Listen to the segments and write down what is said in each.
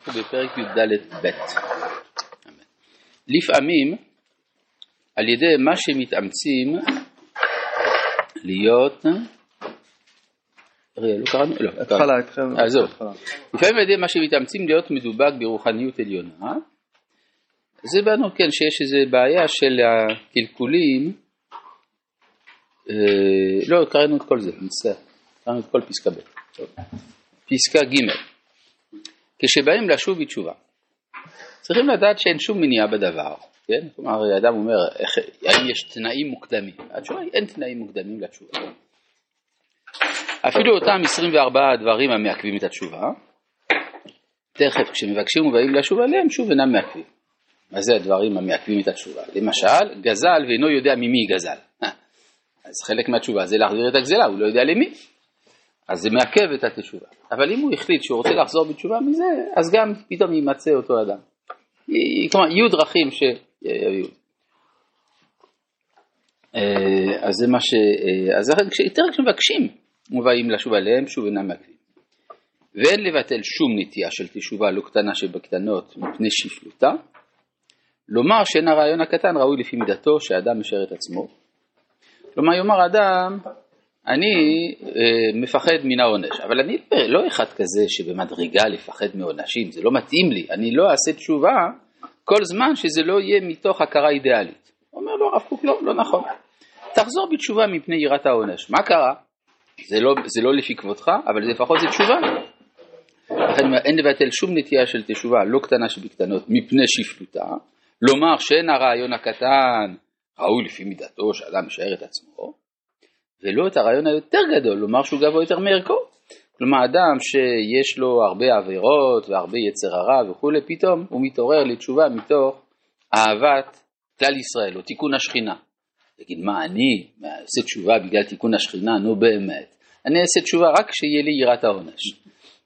אנחנו בפרק י"ד-ב. לפעמים, על ידי מה שמתאמצים להיות, לא קראנו? לא, התחלה, התחלה. אה, זהו. לפעמים על ידי מה שמתאמצים להיות מדובק ברוחניות עליונה, אז הבנו, כן, שיש איזו בעיה של הקלקולים, אה, לא, קראנו את כל זה, מצטער, קראנו את כל פסקה ב'. פסקה ג' כשבאים לשוב בתשובה. צריכים לדעת שאין שום מניעה בדבר, כן? כלומר, האדם אומר, איך, האם יש תנאים מוקדמים? התשובה היא, אין תנאים מוקדמים לתשובה. אפילו אותם 24 דברים המעכבים את התשובה, תכף כשמבקשים ובאים לשוב עליהם, שוב אינם מעכבים. מה זה הדברים המעכבים את התשובה? למשל, גזל ואינו יודע ממי גזל. אז חלק מהתשובה זה להחזיר את הגזלה, הוא לא יודע למי. אז זה מעכב את התשובה. אבל אם הוא החליט שהוא רוצה לחזור בתשובה מזה, אז גם פתאום יימצא אותו אדם. כלומר, יהיו דרכים שיביאו. אה, אז זה מה ש... אה, אז יותר כשמבקשים מובאים לשוב עליהם, שוב אינם מעכבים. ואין לבטל שום נטייה של תשובה לא קטנה שבקטנות מפני שפלותה. לומר שאין הרעיון הקטן ראוי לפי מידתו שאדם משאר את עצמו. כלומר יאמר אדם אני אה, מפחד מן העונש, אבל אני לא אחד כזה שבמדרגה לפחד מעונשים, זה לא מתאים לי, אני לא אעשה תשובה כל זמן שזה לא יהיה מתוך הכרה אידיאלית. אומר לו הרב קוק, לא, לא נכון. תחזור בתשובה מפני יראת העונש. מה קרה? זה לא, זה לא לפי כבודך, אבל לפחות זה תשובה. לכן אין לבטל שום נטייה של תשובה לא קטנה שבקטנות מפני שפלותה, לומר שאין הרעיון הקטן ראוי לפי מידתו שאדם משער את עצמו, ולא את הרעיון היותר גדול, לומר שהוא גבוה יותר מערכו. כלומר, אדם שיש לו הרבה עבירות והרבה יצר הרע וכולי, פתאום הוא מתעורר לתשובה מתוך אהבת כלל ישראל או תיקון השכינה. יגיד, מה אני אעשה תשובה בגלל תיקון השכינה? נו באמת. אני אעשה תשובה רק כשיהיה לי יראת העונש.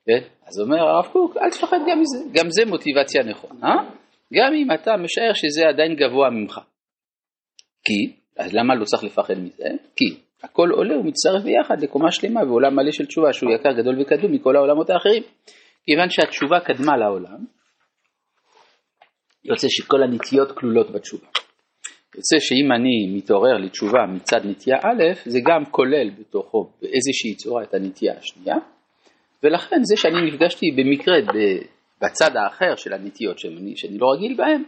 כן? אז אומר הרב קוק, אל תפחד גם מזה, גם זה מוטיבציה נכונה, גם אם אתה משער שזה עדיין גבוה ממך. כי, אז למה לא צריך לפחד מזה? כי הכל עולה ומצטרף ביחד לקומה שלמה ועולם מלא של תשובה שהוא יקר גדול וקדום מכל העולמות האחרים. כיוון שהתשובה קדמה לעולם, יוצא שכל הנטיות כלולות בתשובה. יוצא שאם אני מתעורר לתשובה מצד נטייה א', זה גם כולל בתוכו באיזושהי צורה את הנטייה השנייה, ולכן זה שאני נפגשתי במקרה בצד האחר של הנטיות שאני, שאני לא רגיל בהן,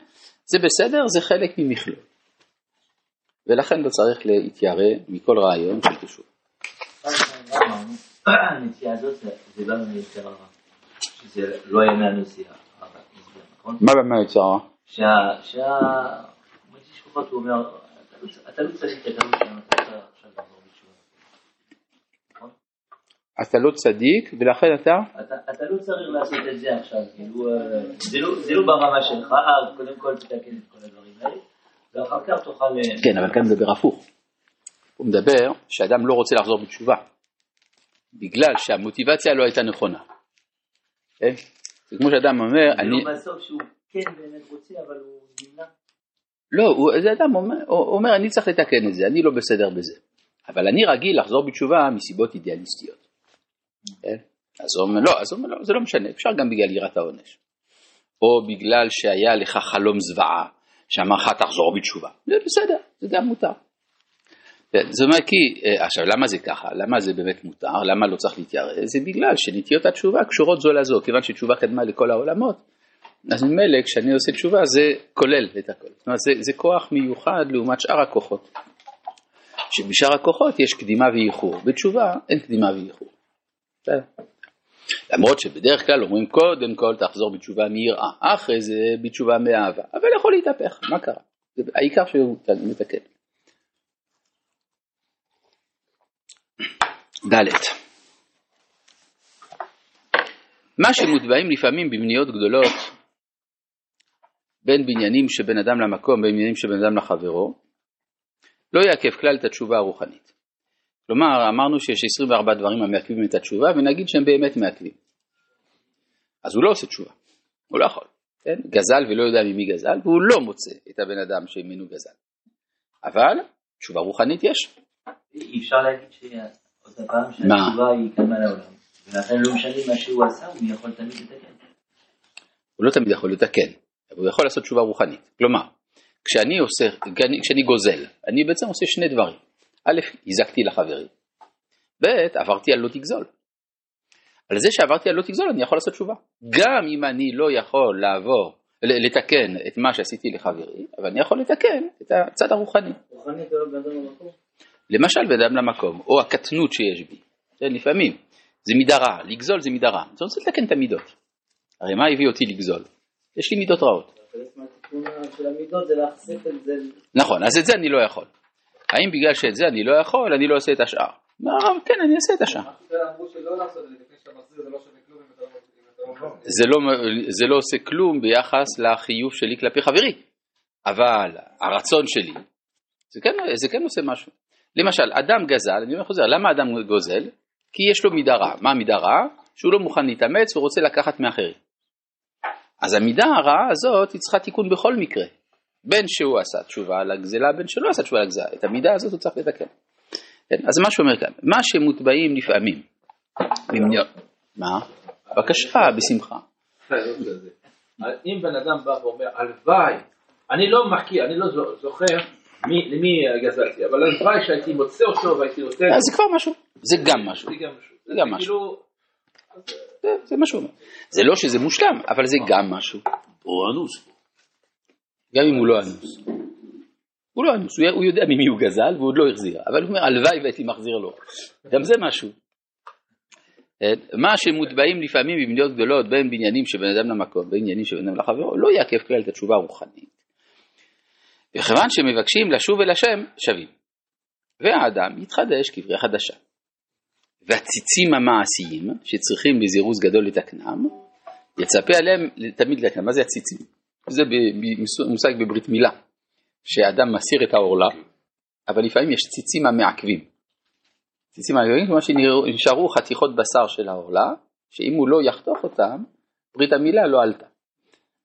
זה בסדר, זה חלק ממכלול. ולכן לא צריך להתיירא מכל רעיון של לא לא נכון? מה מהיצר הרע? שה... מרגיש פחות הוא אומר, אתה לא צדיק, אתה לא שם, אתה צריך לא צדיק ולכן אתה? אתה לא צריך לעשות את זה עכשיו, כאילו, זה לא ברמה שלך, קודם כל תתקן את. ואחר כך תוכל... כן, אבל כאן מדבר הפוך. הוא מדבר שאדם לא רוצה לחזור בתשובה, בגלל שהמוטיבציה לא הייתה נכונה. כן? זה כמו שאדם אומר, אני... זה לא בסוף שהוא כן באמת רוצה, אבל הוא נמנע. לא, הוא, זה אדם אומר, אומר, אני צריך לתקן את זה, אני לא בסדר בזה. אבל אני רגיל לחזור בתשובה מסיבות אידיאליסטיות. כן? אז הוא אומר, לא, אז הוא אומר, לא, זה לא משנה, אפשר גם בגלל יראת העונש. או בגלל שהיה לך חלום זוועה, שאמר לך תחזור בתשובה. זה בסדר, זה גם מותר. זאת אומרת כי, אה, עכשיו למה זה ככה? למה זה באמת מותר? למה לא צריך להתיירא? זה בגלל שנטיות התשובה קשורות זו לזו, כיוון שתשובה קדמה לכל העולמות, אז ממילא כשאני עושה תשובה זה כולל את הכל. זאת אומרת זה, זה כוח מיוחד לעומת שאר הכוחות. שבשאר הכוחות יש קדימה ואיחור, בתשובה אין קדימה ואיחור. למרות שבדרך כלל אומרים קודם כל תחזור בתשובה מיראה, אחרי זה בתשובה מאהבה, אבל יכול להתהפך, מה קרה? העיקר שהוא מתקן. ד' מה שמוטבעים לפעמים במניות גדולות בין בניינים שבין אדם למקום, בין בניינים שבין אדם לחברו, לא יעכב כלל את התשובה הרוחנית. כלומר, אמרנו שיש 24 דברים המעכבים את התשובה, ונגיד שהם באמת מעכבים. אז הוא לא עושה תשובה, הוא לא יכול, כן? גזל ולא יודע ממי גזל, והוא לא מוצא את הבן אדם שממנו גזל. אבל תשובה רוחנית יש. אי אפשר להגיד שעוד פעם שהתשובה היא קמה לעולם, ולכן לא משנה מה שהוא עשה, הוא יכול תמיד לתקן. הוא לא תמיד יכול לתקן, אבל הוא יכול לעשות תשובה רוחנית. כלומר, כשאני עושה, כשאני גוזל, אני בעצם עושה שני דברים. א', הזקתי לחברים, ב', עברתי על לא תגזול. על זה שעברתי על לא תגזול אני יכול לעשות תשובה. גם אם אני לא יכול לעבור, לתקן את מה שעשיתי לחברי, אבל אני יכול לתקן את הצד הרוחני. רוחני זה לא למקום? למשל בן אדם למקום, או הקטנות שיש בי. כן, לפעמים זה מידה רעה, לגזול זה מידה רעה. אני רוצה לתקן את המידות. הרי מה הביא אותי לגזול? יש לי מידות רעות. נכון, אז את זה אני לא יכול. האם בגלל שאת זה אני לא יכול, אני לא עושה את השאר? הרב, כן, אני אעשה את השאר. זה לא, זה לא עושה כלום ביחס לחיוב שלי כלפי חברי, אבל הרצון שלי, זה כן, זה כן עושה משהו. למשל, אדם גזל, אני אומר חוזר, למה אדם גוזל? כי יש לו מידה רעה. מה המידה רעה? שהוא לא מוכן להתאמץ ורוצה לקחת מאחרים. אז המידה הרעה הזאת היא צריכה תיקון בכל מקרה. בין שהוא עשה תשובה על הגזלה, בין שלא עשה תשובה על הגזלה. את המידה הזאת הוא צריך לתקן. כן? אז מה שאומר כאן, מה שמוטבעים לפעמים, מה? בבקשה, בשמחה. אם בן אדם בא ואומר, הלוואי, אני לא מכיר, אני לא זוכר למי גזלתי, אבל הלוואי שהייתי מוצא אותו והייתי נותן... זה כבר משהו, זה גם משהו. זה גם משהו. כאילו- זה משהו. זה לא שזה מושלם, אבל זה גם משהו. אנוס. גם אם הוא לא אנוס. הוא לא אנוס, הוא יודע ממי הוא גזל והוא עוד לא החזיר, אבל הוא אומר הלוואי והייתי מחזיר לו. גם זה משהו. מה שמוטבעים לפעמים בבניות גדולות בין בניינים של בן אדם למקום ועניינים של בן אדם לחברו לא יעכב כלל את התשובה הרוחנית. וכיוון שמבקשים לשוב אל השם שווים. והאדם יתחדש כבריאה חדשה. והציצים המעשיים שצריכים בזירוז גדול לתקנם יצפה עליהם תמיד לתקנם. מה זה הציצים? זה מושג בברית מילה, שאדם מסיר את העורלה, אבל לפעמים יש ציצים המעכבים. ציצים המעכבים, כלומר שנשארו חתיכות בשר של העורלה, שאם הוא לא יחתוך אותם, ברית המילה לא עלתה.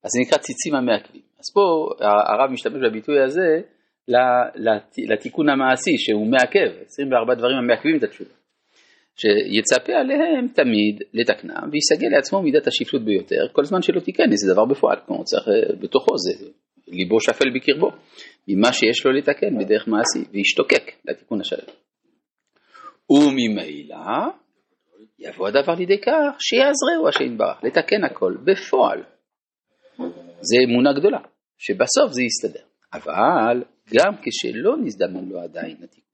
אז זה נקרא ציצים המעכבים. אז פה הרב משתמש בביטוי הזה לתיקון המעשי שהוא מעכב, 24 דברים המעכבים את התשובה. שיצפה עליהם תמיד לתקנם ויסגל לעצמו מידת השפלות ביותר כל זמן שלא תיקן איזה דבר בפועל, כלומר צריך אה, בתוכו זה ליבו שפל בקרבו ממה שיש לו לתקן בדרך מעשי וישתוקק לתיקון השלם. וממילא יבוא הדבר לידי כך שיעזרהו השם יתברך לתקן הכל בפועל. זה אמונה גדולה, שבסוף זה יסתדר. אבל גם כשלא נזדמן לו עדיין התיקון.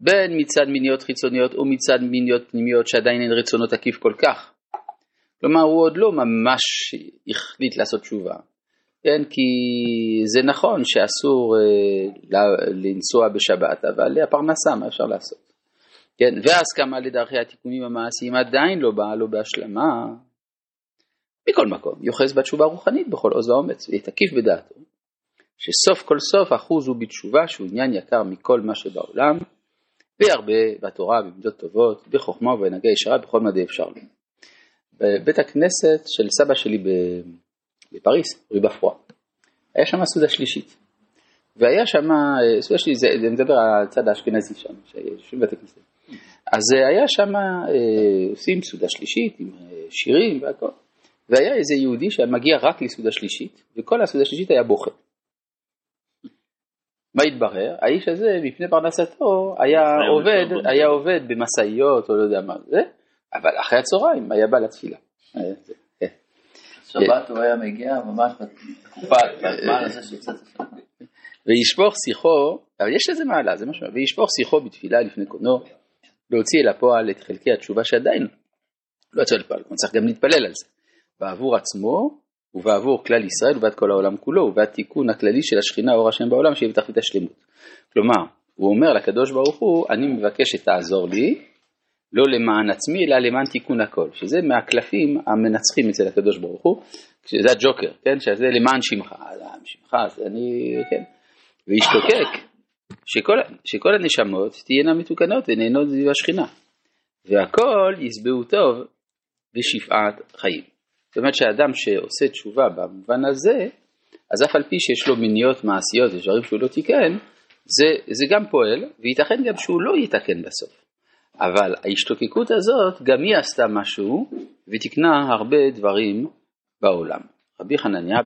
בין מצד מיניות חיצוניות ומצד מיניות פנימיות שעדיין אין רצונות עקיף כל כך. כלומר הוא עוד לא ממש החליט לעשות תשובה, כן, כי זה נכון שאסור אה, לנסוע בשבת, אבל הפרנסה מה אפשר לעשות. כן, וההסכמה לדרכי התיקונים המעשיים עדיין לא באה לו בהשלמה. מכל מקום, יוחז בתשובה רוחנית בכל עוז ואומץ, ויתקיף בדעתו, שסוף כל סוף אחוז הוא בתשובה שהוא עניין יקר מכל מה שבעולם, וירבה בתורה, במידות טובות, בחוכמה ובהנהגה ישרה, בכל מדי אפשר לו. בבית הכנסת של סבא שלי בפריס, ריבפרוע, היה שם סעודה שלישית. והיה שם, סעודה שלישית, זה, זה מדבר על הצד האשכנזי שם, שיושבים בבית הכנסת. אז היה שם, אה, עושים סעודה שלישית עם אה, שירים והכל. והיה איזה יהודי שהיה מגיע רק לסעודה שלישית, וכל הסעודה שלישית היה בוכה. מה התברר? האיש הזה מפני פרנסתו היה עובד, היה עובד במשאיות או לא יודע מה זה, אבל אחרי הצהריים היה בא לתפילה. כן. שבת הוא היה מגיע ממש בתקופה, בזמן הזה שיצאת. וישפוך שיחו, אבל יש לזה מעלה, זה משהו, וישפוך שיחו בתפילה לפני קונו, להוציא אל הפועל את חלקי התשובה שעדיין לא יצא לפועל, הוא צריך גם להתפלל על זה, בעבור עצמו ובעבור כלל ישראל ובעד כל העולם כולו ובעד תיקון הכללי של השכינה אור השם בעולם שיהיה בתכלית השלמות. כלומר, הוא אומר לקדוש ברוך הוא, אני מבקש שתעזור לי, לא למען עצמי אלא למען תיקון הכל, שזה מהקלפים המנצחים אצל הקדוש ברוך הוא, שזה הג'וקר, כן, שזה למען שמך, שמך, זה אני, כן, וישתוקק, שכל, שכל הנשמות תהיינה מתוקנות ונהנות סביב השכינה, והכל ישבעו טוב בשפעת חיים. זאת אומרת שאדם שעושה תשובה במובן הזה, אז אף על פי שיש לו מיניות מעשיות ודברים שהוא לא תיקן, זה, זה גם פועל, וייתכן גם שהוא לא יתקן בסוף. אבל ההשתוקקות הזאת, גם היא עשתה משהו, ותיקנה הרבה דברים בעולם. רבי חנניה